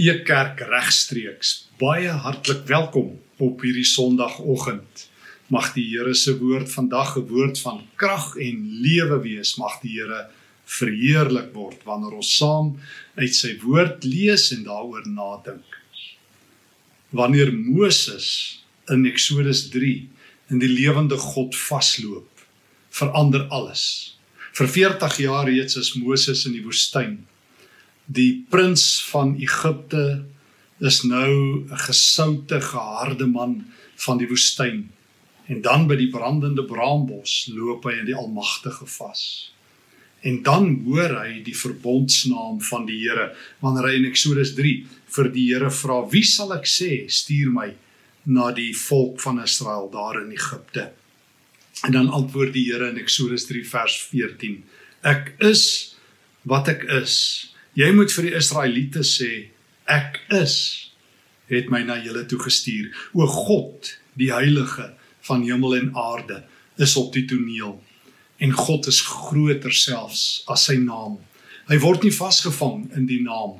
E-kerk regstreeks. Baie hartlik welkom op hierdie Sondagoggend. Mag die Here se woord vandag 'n woord van krag en lewe wees. Mag die Here verheerlik word wanneer ons saam uit sy woord lees en daaroor nadink. Wanneer Moses in Eksodus 3 in die lewende God vasloop, verander alles. Vir 40 jaar reeds is Moses in die woestyn die prins van Egipte is nou 'n gesoute geharde man van die woestyn en dan by die brandende braambos loop hy in die almagtige vas. En dan hoor hy die verbondsnaam van die Here. Wanneer hy in Eksodus 3 vir die Here vra wie sal ek sê stuur my na die volk van Israel daar in Egipte? En dan antwoord die Here in Eksodus 3 vers 14 ek is wat ek is Jy moet vir die Israeliete sê ek is het my na julle toe gestuur. O God, die heilige van hemel en aarde is op die toneel en God is groter selfs as sy naam. Hy word nie vasgevang in die naam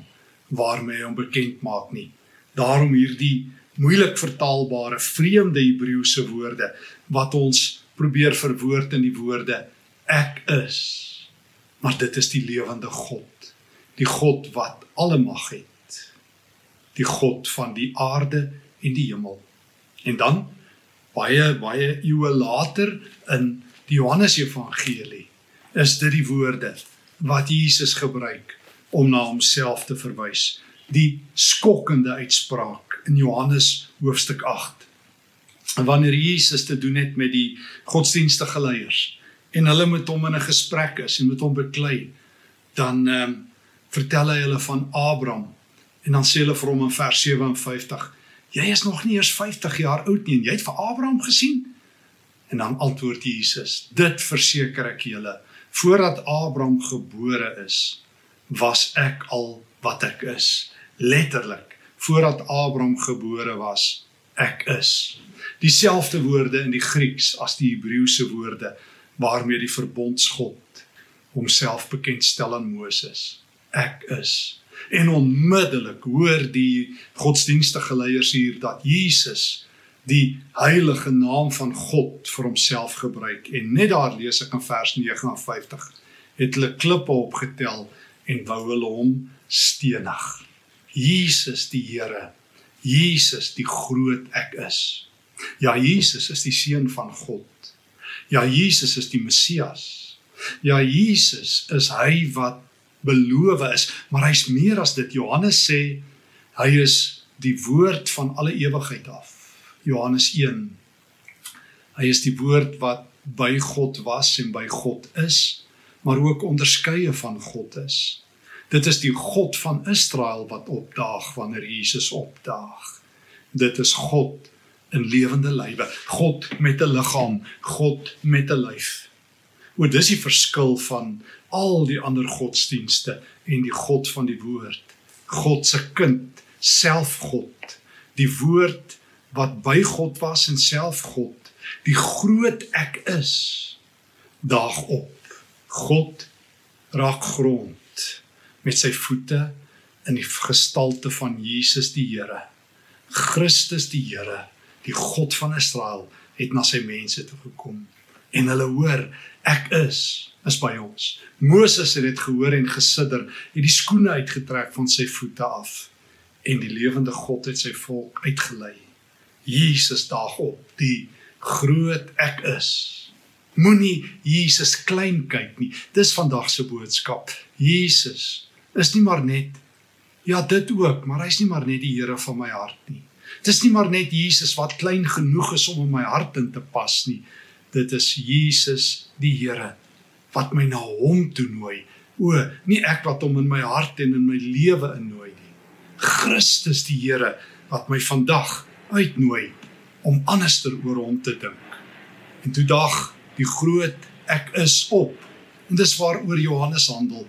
waarmee hy hom bekend maak nie. Daarom hierdie moeilik vertaalbare vreemde Hebreëse woorde wat ons probeer verwoord in die woorde ek is. Maar dit is die lewende God die God wat alle mag het. Die God van die aarde en die hemel. En dan baie baie eeue later in die Johannes Evangelie is dit die woorde wat Jesus gebruik om na homself te verwys. Die skokkende uitspraak in Johannes hoofstuk 8. En wanneer Jesus te doen het met die godsdienstige leiers en hulle met hom in 'n gesprek is en met hom beklei, dan ehm um, vertel hy hulle van Abraham. En dan sê hulle vir hom in vers 57 jy is nog nie eers 50 jaar oud nie en jy het vir Abraham gesien. En dan antwoord Jesus dit verseker ek julle voordat Abraham gebore is was ek al wat ek is. Letterlik voordat Abraham gebore was ek is. Dieselfde woorde in die Grieks as die Hebreëse woorde waarmee die verbondsgod homself bekendstel aan Moses ek is. En onmiddellik hoor die godsdienstige leiers hier dat Jesus die heilige naam van God vir homself gebruik en net daar lees ek in vers 59 het hulle klippe opgetel en wou hulle hom stenig. Jesus die Here. Jesus die groot ek is. Ja Jesus is die seun van God. Ja Jesus is die Messias. Ja Jesus is hy wat beloof is, maar hy's meer as dit. Johannes sê hy is die woord van alle ewigheid af. Johannes 1. Hy is die woord wat by God was en by God is, maar ook onderskeie van God is. Dit is die God van Israel wat opdaag wanneer Jesus opdaag. Dit is God in lewende lywe, God met 'n liggaam, God met 'n lyf. O dis die verskil van al die ander godsdienste en die God van die woord. God se kind, self God. Die woord wat by God was en self God. Die groot ek is daag op. God raak grond met sy voete in die gestalte van Jesus die Here. Christus die Here, die God van Israel het na sy mense toe gekom en hulle hoor ek is is by ons. Moses het dit gehoor en gesidder, het die skoene uitgetrek van sy voete af en die lewende God het sy volk uitgelei. Jesus daag op, die groot ek is. Moenie Jesus klein kyk nie. Dis vandag se boodskap. Jesus is nie maar net ja, dit ook, maar hy's nie maar net die Here van my hart nie. Dis nie maar net Jesus wat klein genoeg is om in my hart in te pas nie dit is Jesus die Here wat my na hom toe nooi. O, nie ek wat hom in my hart en in my lewe innooi nie. Christus die Here wat my vandag uitnooi om anderster oor hom te dink. En toe dag die groot ek is op. En dis waaroor Johannes handel.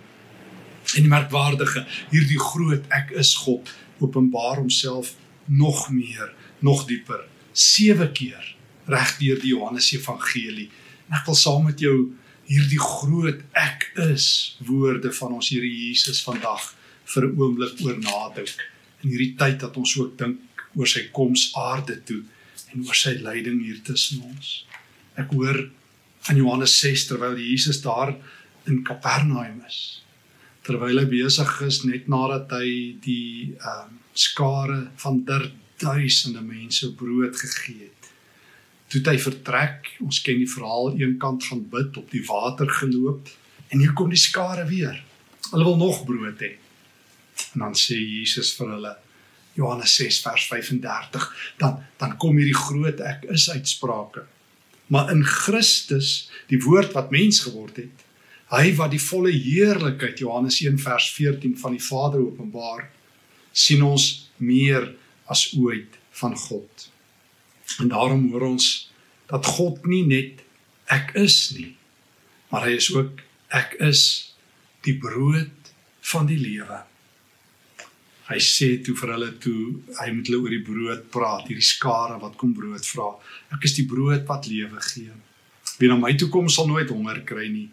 En die merkwaardige, hierdie groot ek is God openbaar homself nog meer, nog dieper, 7 keer reg deur die Johannes Evangelie. En ek wil saam met jou hierdie groot ek is woorde van ons Here Jesus vandag vir 'n oomblik oor nadink. in hierdie tyd dat ons ook dink oor sy koms aarde toe en oor sy lyding hier tussen ons. Ek hoor van Johannes 6 terwyl Jesus daar in Kapernaum is. Terwyl hy besig is net nadat hy die ehm um, skare van duisende mense brood gegee het. Toe hy vertrek, ons ken die verhaal, een kant gaan bid op die water geloop en hier kom die skare weer. Hulle wil nog brood hê. En dan sê Jesus vir hulle Johannes 6 vers 35, dan dan kom hierdie groot ek is uitsprake. Maar in Christus, die woord wat mens geword het, hy wat die volle heerlikheid Johannes 1 vers 14 van die Vader openbaar, sien ons meer as ooit van God. En daarom hoor ons dat God nie net ek is nie, maar hy is ook ek is die brood van die lewe. Hy sê toe vir hulle toe hy moet hulle oor die brood praat, hierdie skare wat kom brood vra. Ek is die brood wat lewe gee. Wie na my toe kom sal nooit honger kry nie.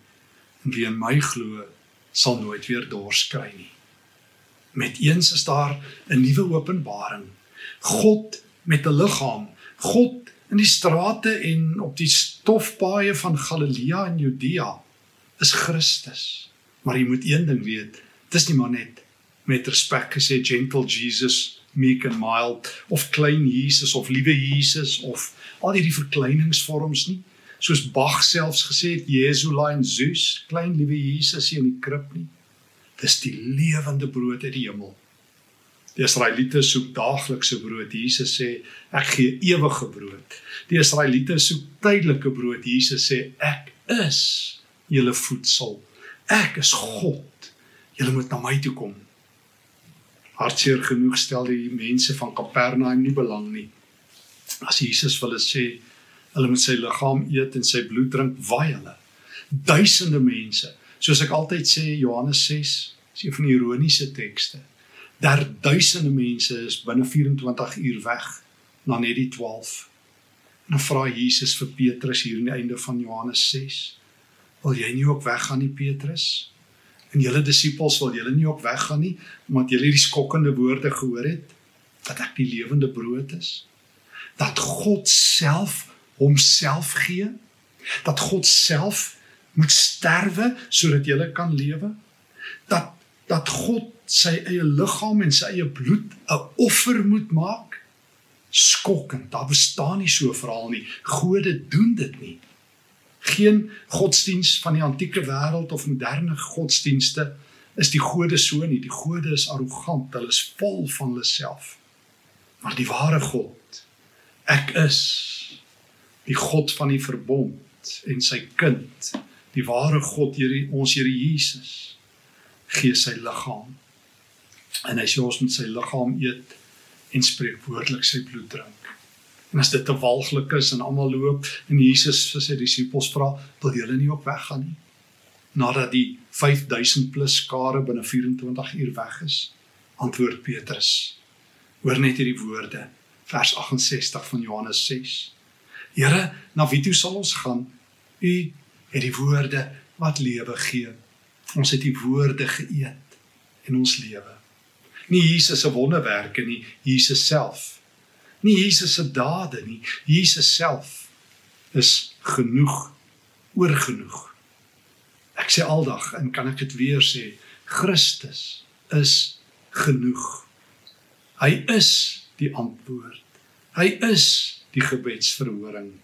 En wie in my glo sal nooit weer dors kry nie. Met eens is daar 'n nuwe openbaring. God met 'n liggaam, God in die strate en op die stofpaaie van Galilea en Judea is Christus. Maar jy moet een ding weet, dis nie maar net met respek gesê gentle Jesus, meek and mild of klein Jesus of liewe Jesus of al hierdie verkleiningsvorms nie. Soos Bach selfs gesê het, Jesulein Zeus, klein liewe Jesus hier in die krib nie. Dis die lewende brood uit die hemel. Die Israeliete soek daaglikse brood. Jesus sê, ek gee ewige brood. Die Israeliete soek tydelike brood. Jesus sê, ek is julle voedsel. Ek is God. Julle moet na my toe kom hartseer genoeg stel die mense van Kapernaum nie belang nie. As Jesus vir hulle sê hulle moet sy liggaam eet en sy bloed drink, waai hulle. Duisende mense, soos ek altyd sê Johannes 6, is een van die ironiese tekste. Daar duisende mense is binne 24 uur weg na net die 12. En dan vra Jesus vir Petrus hier aan die einde van Johannes 6: "Wil jy nie ook weggaan nie, Petrus?" en julle disippels wil julle nie ook weggaan nie omdat julle hierdie skokkende woorde gehoor het dat ek die lewende brood is dat God self homself gee dat God self moet sterwe sodat julle kan lewe dat dat God sy eie liggaam en sy eie bloed 'n offer moet maak skokkend daar bestaan nie so 'n verhaal nie gode doen dit nie geen godsdiens van die antieke wêreld of moderne godsdienste is die gode so nie. Die gode is arrogant, hulle is vol van hulle self. Maar die ware God, ek is die God van die verbond en sy kind, die ware God, Here ons Here Jesus gee sy liggaam. En hy sê ons moet sy liggaam eet en spreek woordelik sy bloed drink. En as dit te walglik is en almal loop en Jesus vir sy disippels vra, wil julle nie op weggaan nie? Nadat die 5000 plus skare binne 24 uur weg is, antwoord Petrus. Hoor net hierdie woorde, vers 68 van Johannes 6. Here, na wie toe sal ons gaan? U het die woorde wat lewe gee. Ons het die woorde geëet en ons lewe. Nie Jesus se wonderwerke nie, Jesus self nie Jesus se dade nie. Jesus self is genoeg, oorgenoeg. Ek sê aldag en kan ek dit weer sê, Christus is genoeg. Hy is die antwoord. Hy is die gebedsverhoring.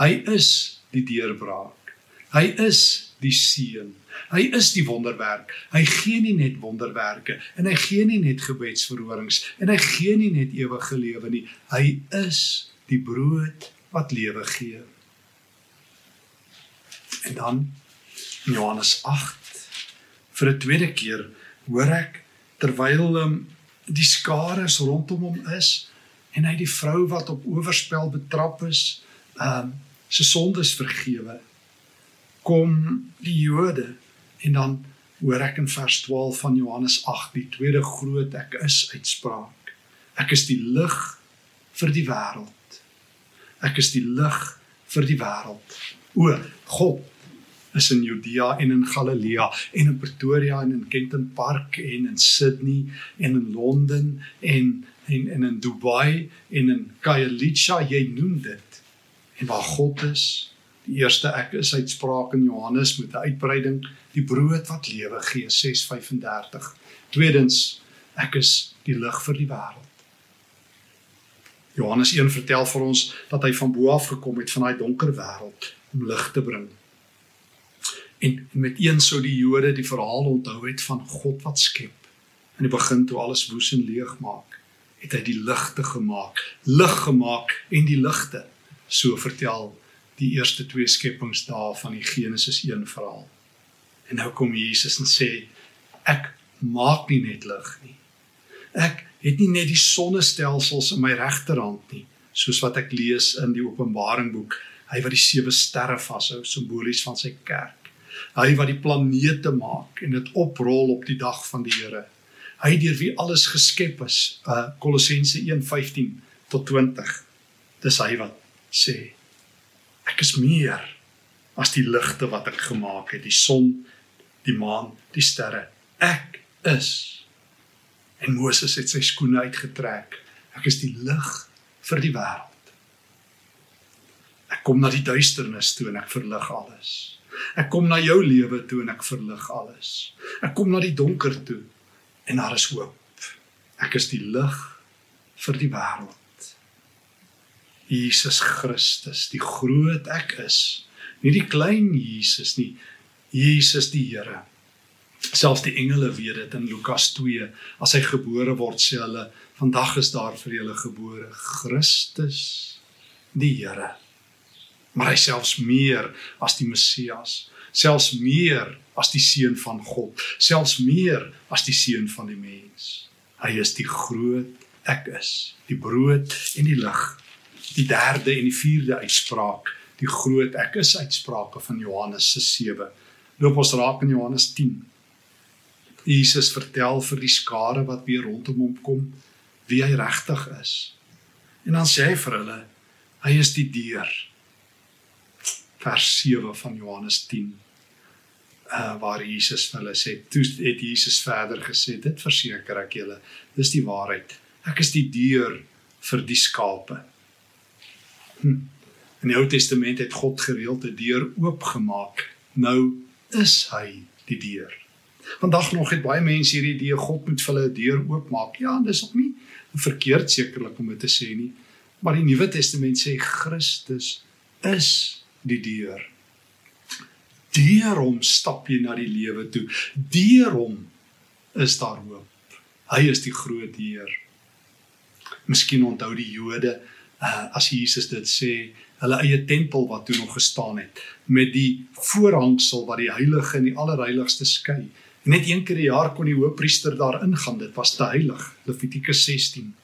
Hy is die deurbraak. Hy is die seën. Hy is die wonderwerk. Hy gee nie net wonderwerke en hy gee nie net gebedsverhorings en hy gee nie net ewige lewe nie. Hy is die brood wat lewe gee. En dan Johannes 8 vir 'n tweede keer hoor ek terwyl um, die skare rondom hom is en hy die vrou wat op oorspel betrap is, ehm um, se sondes vergewe kom die Jode en dan hoor ek in vers 12 van Johannes 8 die tweede groot ek is uitspraak. Ek is die lig vir die wêreld. Ek is die lig vir die wêreld. O God, is in Judea en in Galilea en in Pretoria en in Kenton Park en in Sydney en in Londen en en en in Dubai en in Khayelitsha jy noem dit en waar God is die eerste ek is uitspraak in Johannes met 'n uitbreiding die brood wat lewe gee 6:35 tweedens ek is die lig vir die wêreld. Johannes 1 vertel vir ons dat hy van bo af gekom het van daai donker wêreld om lig te bring. En met een sou die Jode die verhaal onthou het van God wat skep. In die begin toe alles woes en leeg maak het hy die ligte gemaak, lig gemaak en die ligte. So vertel die eerste twee skepingsdae van die Genesis 1 verhaal. En nou kom Jesus en sê ek maak nie net lig nie. Ek het nie net die sonnestelsels in my regterhand nie, soos wat ek lees in die Openbaring boek, hy wat die sewe sterre vashou simbolies van sy kerk. Hy wat die planete maak en dit oprol op die dag van die Here hy deur wie alles geskep is. Uh Kolossense 1:15 tot 20. Dis hy wat sê ek is meer as die ligte wat ek gemaak het, die son, die maan, die sterre. Ek is. En Moses het sy skoene uitgetrek. Ek is die lig vir die wêreld. Ek kom na die duisternis toe en ek verlig alles. Ek kom na jou lewe toe en ek verlig alles. Ek kom na die donker toe en daar is hoop. Ek is die lig vir die wêreld. Jesus Christus, die groot ek is, nie die klein Jesus nie, Jesus die Here. Selfs die engele weet dit in Lukas 2, as hy gebore word sê hulle, vandag is daar vir julle gebore Christus die Here. Maar hy selfs meer as die Messias, selfs meer as die seun van God, selfs meer as die seun van die mens. Hy is die groot ek is, die brood en die lig. Die derde en die vierde uitspraak, die groot ek is uitsprake van Johannes se 7. Loop ons raak in Johannes 10. Jesus vertel vir die skare wat weer rondom hom kom wie hy regtig is. En dan sê hy vir hulle, hy is die deur. Vers 7 van Johannes 10 uh, waar Jesus hulle sê, toe het Jesus verder gesê, dit verseker ek julle, dis die waarheid. Ek is die deur vir die skape. In die Ou Testament het God gereeld 'n deur oopgemaak. Nou is hy die deur. Vandag nog het baie mense hierdie idee God moet vir hulle 'n deur oopmaak. Ja, dis ook nie verkeerd sekerlik om dit te sê nie. Maar die Nuwe Testament sê Christus is die deur Deur hom stap jy na die lewe toe. Deur hom is daar hoop. Hy is die groot Heer. Miskien onthou die Jode uh, as Jesus dit sê, hulle eie tempel wat toe nog gestaan het met die voorhangsel wat die heilige en die allerheiligste skei. Net een keer 'n jaar kon die hoofpriester daar ingaan. Dit was te heilig. Levitikus 16.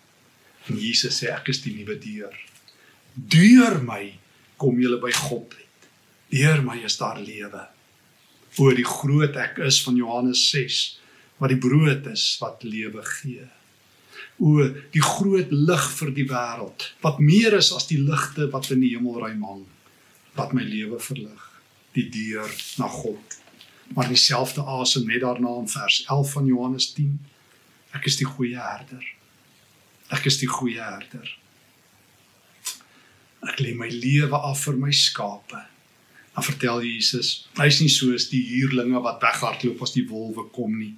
En Jesus sê ek is die nuwe deur. Deur my kom julle by God. Uit. Deur my is daar lewe. Oor die groot ek is van Johannes 6 wat die brood is wat lewe gee. O die groot lig vir die wêreld wat meer is as die ligte wat in die hemelruim hang wat my lewe verlig die deur na God. Maar dieselfde asem net daarna in vers 11 van Johannes 10 ek is die goeie herder. Ek is die goeie herder. Ek lê my lewe af vir my skape. Dan vertel Jesus, hy's nie soos die huurlinge wat weghardloop as die wolwe kom nie.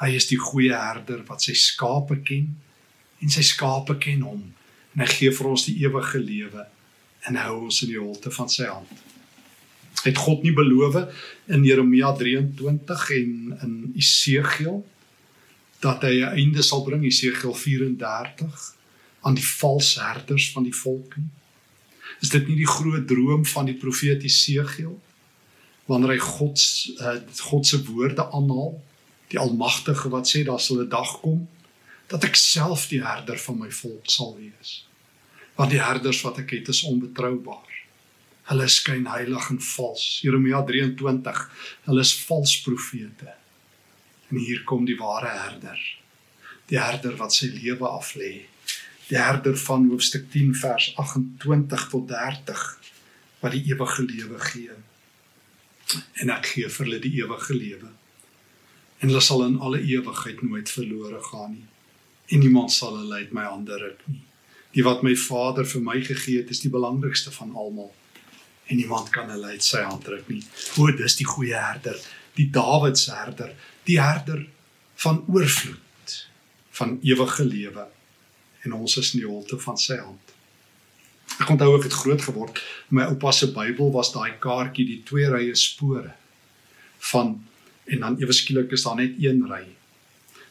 Hy is die goeie herder wat sy skape ken en sy skape ken hom. En hy gee vir ons die ewige lewe en hou ons in die holte van sy hand. Het God nie beloof in Jeremia 23 en in Esegiel dat hy 'n einde sal bring Esegiel 34 aan die valse herders van die volk nie? Is dit nie die groot droom van die profeet Jesegiel wanneer hy God uh, God se woorde aanhaal, die Almagtige wat sê daar sal 'n dag kom dat ek self die herder van my volk sal wees. Want die herders wat ek het is onbetroubaar. Hulle skyn heilig en vals. Jeremia 23. Hulle is vals profete. En hier kom die ware herder. Die herder wat sy lewe aflê die herder van hoofstuk 10 vers 28 tot 30 wat die ewige lewe gee. En ek gee vir hulle die ewige lewe. En hulle sal in alle ewigheid nooit verlore gaan nie. En niemand sal hulle uit my hande ruk nie. Die wat my Vader vir my gegee het, is die belangrikste van almal. En niemand kan hulle uit sy hand ruk nie. O, dis die goeie herder, die Dawid se herder, die herder van oorvloed, van ewige lewe. En ons is in die holte van sy hand. Ek onthou ek het groot geword. My oupa se Bybel was daai kaartjie, die twee rye spore van en dan ewe skielik is daar net een ry.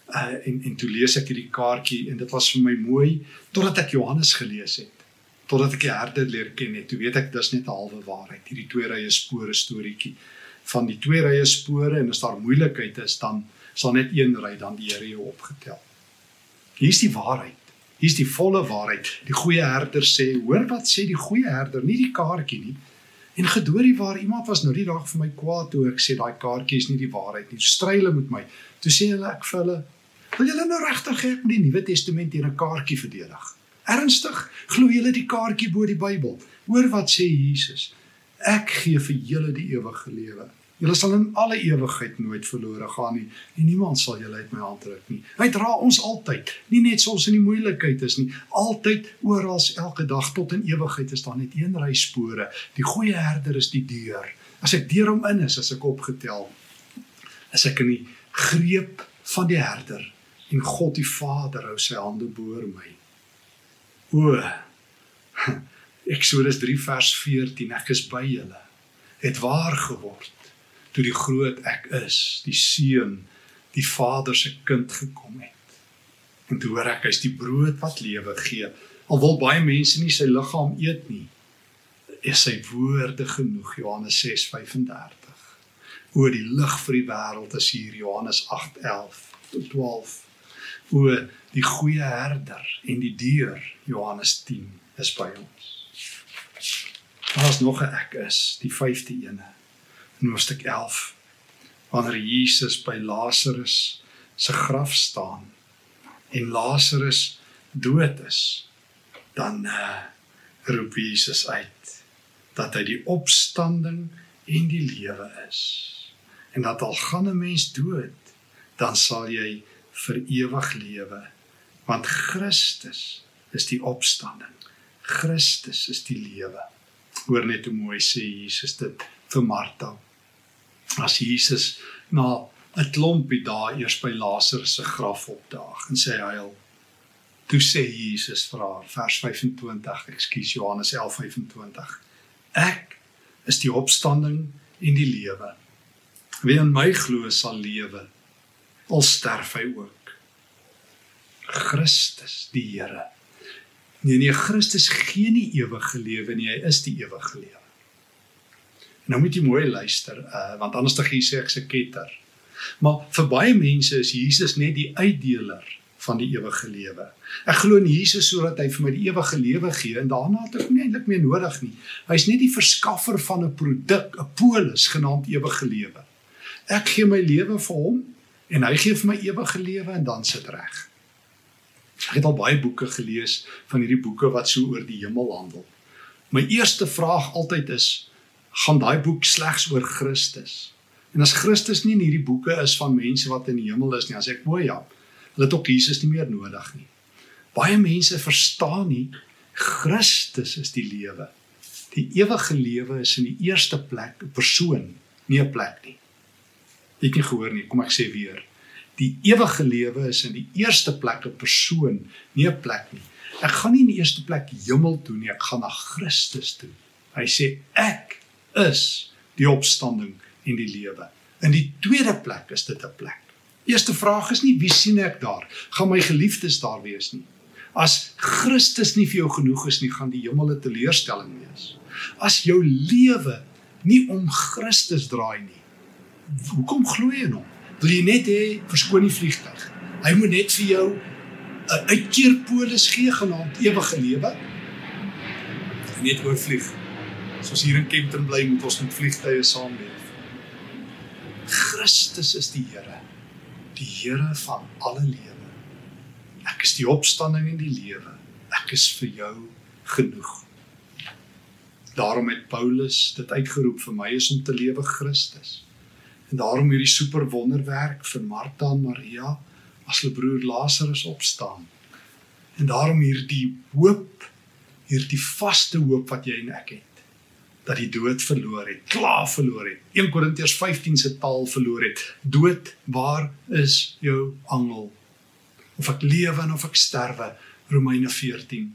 Uh en en toe lees ek hierdie kaartjie en dit was vir my mooi totdat ek Johannes gelees het. Totdat ek die herder leer ken het. Toe weet ek dis net 'n halwe waarheid. Hierdie twee rye spore storieetjie van die twee rye spore en as daar moeilikheid is dan sal net een ry dan die Here jou opgetel. Hier's die waarheid. Hier's die volle waarheid. Die goeie herder sê, hoor wat sê die goeie herder, nie die kaartjie nie. En gedoorie waar iemand was nou die dag vir my kwaad toe ek sê daai kaartjie is nie die waarheid nie. Stryle met my. Toe sê hulle ek vir hulle, wil julle nou regtig hê ek moet die Nuwe Testament teen 'n kaartjie verdedig? Ernstig? Glo julle die kaartjie bo die Bybel? Hoor wat sê Jesus. Ek gee vir julle die ewige lewe. Julle sal in alle ewigheid nooit verlore gaan nie en niemand sal julle uit my hand ruk nie. Hy dra ons altyd, nie net soms in die moeilikheid is nie, altyd oral elke dag tot in ewigheid is daar net een ry spore. Die goeie herder is die deur. As ek deur hom in is, as ek opgetel, is ek in die greep van die herder en God die Vader hou sy hande bo my. O Eksodus 3 vers 14 ek is by julle het waar geword toe die groot ek is, die seun, die Vader se kind gekom het. En toe hoor ek hy's die brood wat lewe gee. Al wil baie mense nie sy liggaam eet nie, is sy woorde genoeg Johannes 6:35. O die lig vir die wêreld is hier Johannes 8:11 tot 12. O die goeie herder en die deur Johannes 10 is by ons. Daar's nog 'n ek is, die 5de ene in hoofstuk 11 wanneer Jesus by Lazarus se graf staan en Lazarus dood is dan uh, roep Jesus uit dat hy die opstanding en die lewe is en dat al gaan 'n mens dood dan sal jy vir ewig lewe want Christus is die opstanding Christus is die lewe hoor net hoe mooi sê Jesus dit vir Martha as Jesus na 'n klompie dae eers by Lazarus se graf opdaag en sê huil. Toe sê Jesus vir haar vers 25, ekskuus Johannes 11:25. Ek is die opstanding en die lewe. Wie in my glo sal lewe al sterf hy ook. Christus die Here. Nee nee, Christus gee nie ewige lewe nie, hy is die ewige lewe. Nou moet jy mooi luister, uh, want anders dan gee sê ek se ketter. Maar vir baie mense is Jesus net die uitdeler van die ewige lewe. Ek glo in Jesus sodat hy vir my die ewige lewe gee en daarna het ek nie eintlik meer nodig nie. Hy's net die verskaffer van 'n produk, 'n polis genaamd ewige lewe. Ek gee my lewe vir hom en hy gee vir my ewige lewe en dan sit reg. Ek het al baie boeke gelees van hierdie boeke wat so oor die hemel handel. My eerste vraag altyd is gaan daai boek slegs oor Christus. En as Christus nie in hierdie boeke is van mense wat in die hemel is nie, as ek mooi ja, hulle het ook Jesus nie meer nodig nie. Baie mense verstaan nie Christus is die lewe. Die ewige lewe is in die eerste plek 'n persoon, nie 'n plek nie. Jy het nie gehoor nie, kom ek sê weer. Die ewige lewe is in die eerste plek 'n persoon, nie 'n plek nie. Ek gaan nie in die eerste plek hemel toe nie, ek gaan na Christus toe. Hy sê ek is die opstanding en die lewe. In die tweede plek is dit 'n plek. Eerste vraag is nie wie sien ek daar? Gaan my geliefdes daar wees nie? As Christus nie vir jou genoeg is nie, gaan die hemel 'n teleurstelling wees. As jou lewe nie om Christus draai nie, hoekom glo jy in hom? Wil jy net hê verskoon die vliegtuig? Hy moet net vir jou 'n uitkeerpolis gee genaamd ewige lewe. Net oor vlieg. As ons hier in Kempton bly, moet ons met vliegtye saamleef. Christus is die Here, die Here van alle lewe. Ek is die opstanding en die lewe. Ek is vir jou genoeg. Daarom het Paulus dit uitgeroep vir my is om te lewe Christus. En daarom hierdie super wonderwerk vir Martha en Maria as hulle broer Lazarus opstaan. En daarom hierdie hoop, hierdie vaste hoop wat jy en ek het dat die dood verloor het, klaar verloor het. 1 Korintiërs 15 se taal verloor het. Dood, waar is jou angel? Of ek lewe en of ek sterwe, Romeine 14.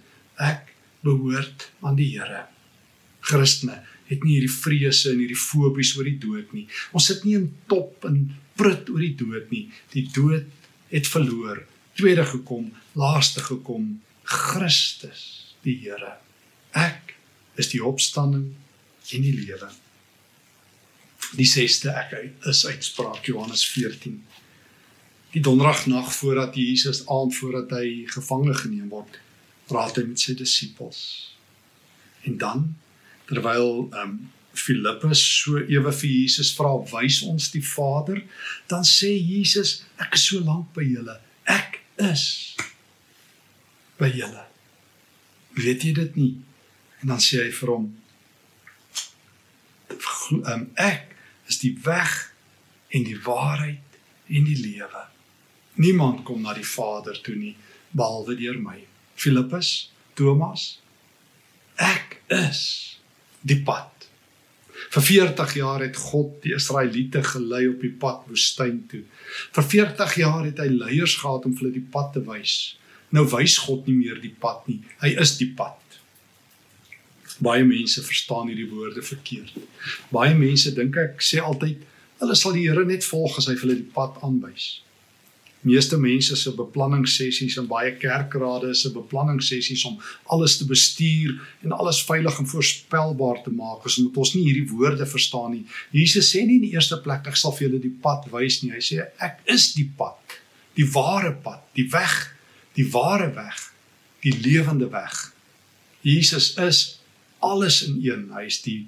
Ek behoort aan die Here. Christene het nie hierdie vrese en hierdie fobies oor die dood nie. Ons sit nie in top en prut oor die dood nie. Die dood het verloor. Tweede gekom, laaste gekom, Christus, die Here. Ek is die opstanding en die lewe. Die sesde ek is uitspraak Johannes 14. Die donderdag nag voordat Jesus aand voordat hy gevange geneem word, praat hy met sy disippels. En dan terwyl ehm um, Filippus so ewe vir Jesus vra, "Wys ons die Vader?" dan sê Jesus, "Ek is so lank by julle. Ek is by julle." Weet jy dit nie? En dan sê hy vir hom, um, ek is die weg en die waarheid en die lewe. Niemand kom na die Vader toe nie behalwe deur my. Filippus, Thomas, ek is die pad. Vir 40 jaar het God die Israeliete gelei op die pad woestyn toe. Vir 40 jaar het hy leiers gehad om hulle die pad te wys. Nou wys God nie meer die pad nie. Hy is die pad. Baie mense verstaan hierdie woorde verkeerd. Baie mense dink ek sê altyd hulle sal die Here net volg as hy hulle die pad aanwys. Meeste mense se beplanningssessies en baie kerkrade se beplanningssessies om alles te bestuur en alles veilig en voorspelbaar te maak, is omdat ons nie hierdie woorde verstaan nie. Jesus sê nie in die eerste plek ek sal vir julle die pad wys nie. Hy sê ek is die pad, die ware pad, die weg, die ware weg, die lewende weg. Jesus is alles in een. Hy is die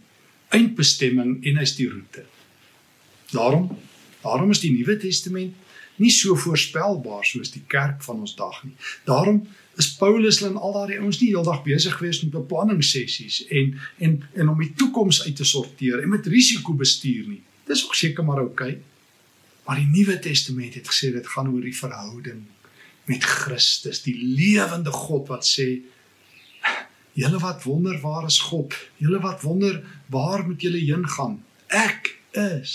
eindbestemming en hy is die roete. Daarom, daarom is die Nuwe Testament nie so voorspelbaar soos die kerk van ons dag nie. Daarom is Paulus en al daardie ouens nie heeldag besig gewees met beplanningssessies en en en om die toekoms uit te sorteer en met risiko bestuur nie. Dis ook seker maar oukei. Okay. Maar die Nuwe Testament het gesê dit gaan oor die verhouding met Christus, die lewende God wat sê Julle wat wonder waar is God? Julle wat wonder waar moet julle heen gaan? Ek is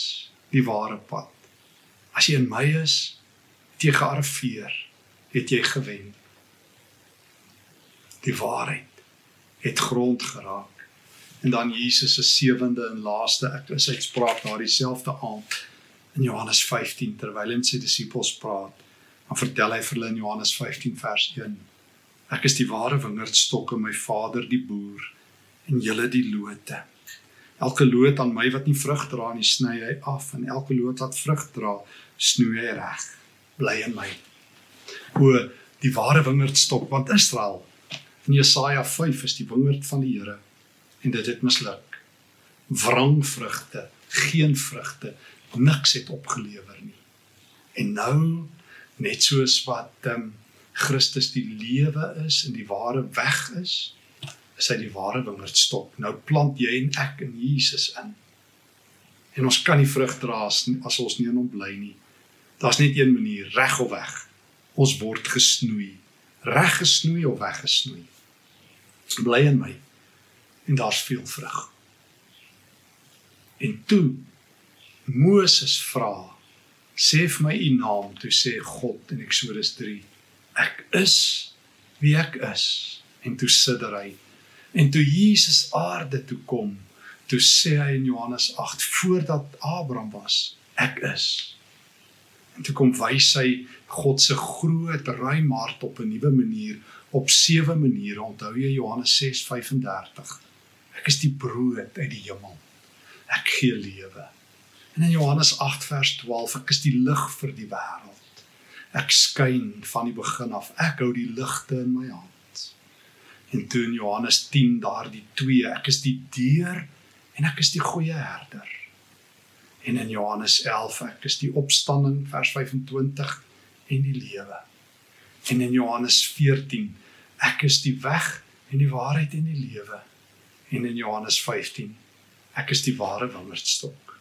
die ware pad. As jy in my is, het jy gearriveer, het jy gewen. Die waarheid het grond geraak. En dan Jesus se sewende en laaste ek is uitspraak na dieselfde aand in Johannes 15 terwyl hy met sy disippels praat. Dan vertel hy vir hulle in Johannes 15 vers 1 Ek is die ware wingerdstok en my Vader die boer en julle die lote. Elke loot aan my wat nie vrug dra nie, sny hy af en elke loot wat vrug dra, snoei reg. Bly in my. O, die ware wingerdstok want Israel in Jesaja 5 is die wingerd van die Here en dit het misluk. Wrang vrugte, geen vrugte, niks het opgelewer nie. En nou net soos wat um, Christus die lewe is en die ware weg is, is hy die ware wingerdstok. Nou plant jy en ek in Jesus in. En ons kan nie vrug dra as ons nie in hom bly nie. Daar's net een manier, reg of weg. Ons word gesnoei. Reg gesnoei of weg gesnoei. Bly in my. En daar's veel vrug. En toe Moses vra, sê vir my u naam, toe sê God in Eksodus 3 ek is wie ek is en toe sidder hy en toe Jesus aarde toe kom toe sê hy in Johannes 8 voordat Abraham was ek is en toe kom wys hy God se groot ruim hart op 'n nuwe manier op sewe maniere onthou jy Johannes 6:35 ek is die brood uit die hemel ek gee lewe en in Johannes 8 vers 12 ek is die lig vir die wêreld Ek skyn van die begin af. Ek hou die ligte in my hand. En toe in Johannes 10 daardie 2, ek is die deur en ek is die goeie herder. En in Johannes 11, ek is die opstanding vers 25 en die lewe. En in Johannes 14, ek is die weg en die waarheid en die lewe. En in Johannes 15, ek is die ware wingerdstok.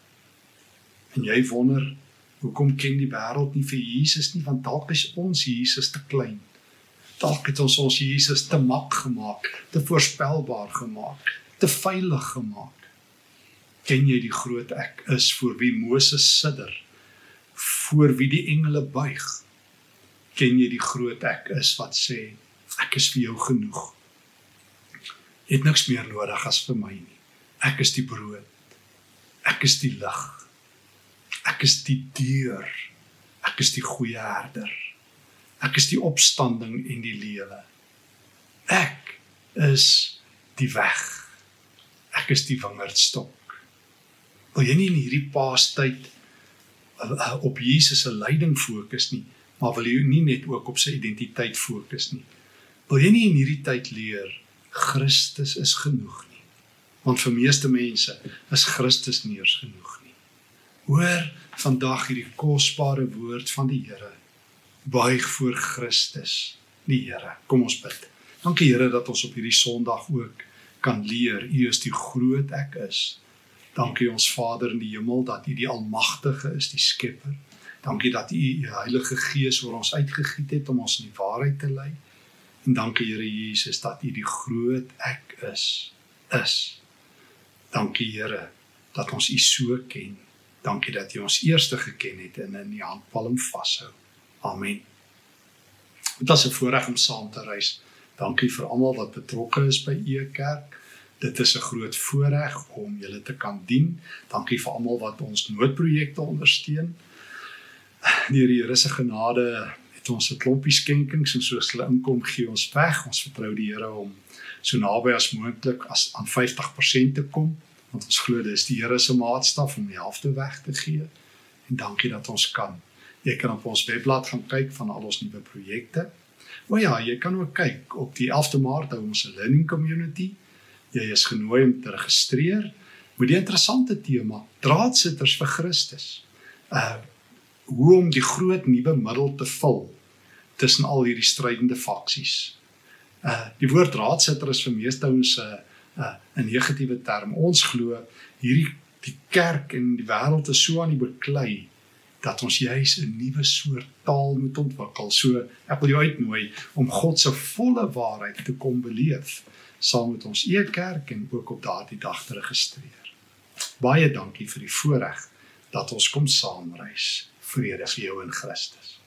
En jy wonder, hoekom ken die wêreld nie vir Jesus nie? Want dalk is ons Jesus te klein. Dalk het ons ons Jesus te mak gemaak, te voorspelbaar gemaak, te veilig gemaak. Ken jy die groot ek is voor wie Moses sidder? Voor wie die engele buig? Ken jy die groot ek is wat sê ek is vir jou genoeg? Jy het niks meer nodig as vir my nie. Ek is die brood. Ek is die lig. Ek is die deur. Ek is die goeie herder. Ek is die opstanding en die lewe. Ek is die weg. Ek is die wingerdstok. Wil jy nie in hierdie paastyd uh, uh, op Jesus se lyding fokus nie, maar wil jy nie net ook op sy identiteit fokus nie? Wil jy nie in hierdie tyd leer Christus is genoeg nie? Want vir meeste mense is Christus nie eens genoeg nie. Hoor vandag hierdie kosbare woord van die Here. Buig voor Christus, die Here. Kom ons bid. Dankie Here dat ons op hierdie Sondag ook kan leer U is die groot ek is. Dankie ons Vader in die hemel dat U die almagtige is, die skepper. Dankie dat U U Heilige Gees oor ons uitgegiet het om ons in die waarheid te lei. En dankie Here Jesus dat U die groot ek is. Is. Dankie Here dat ons U so ken. Dankie dat U ons eerste geken het en in die handpalm vashou. Amen. Dit was 'n voorreg om saam te reis. Dankie vir almal wat betrokke is by U kerk. Dit is 'n groot voorreg om julle te kan dien. Dankie vir almal wat ons noodprojekte ondersteun. Deur die Here se genade het ons 'n klompie skenkings en soos hulle inkom gee ons weg. Ons vertrou die Here om so naby as moontlik as aan 50% te kom want ons glo dis die Here se maatstaf om die helfte weg te gee. En dankie dat ons kan. Jy kan op ons webblad gaan kyk van al ons nuwe projekte. O ja, jy kan ook kyk op die 11de Maart hou ons 'n learning community. Jy is genooi om te registreer met die interessante tema Draadsitters vir Christus. Uh hoe om die groot nuwe middel te vul tussen al hierdie strydende faksies. Uh die woord draadsitter is vir meeste ons 'n uh, 'n uh, negatiewe term. Ons glo hierdie die kerk en die wêreld is so aan die beklei dat ons juis 'n nuwe soort taal moet ontwikkel. So ek wil jou uitnooi om God se volle waarheid te kom beleef saam met ons eie kerk en ook op daardie dag te registreer. Baie dankie vir die voorreg dat ons kom saamreis. Vrede vir jou in Christus.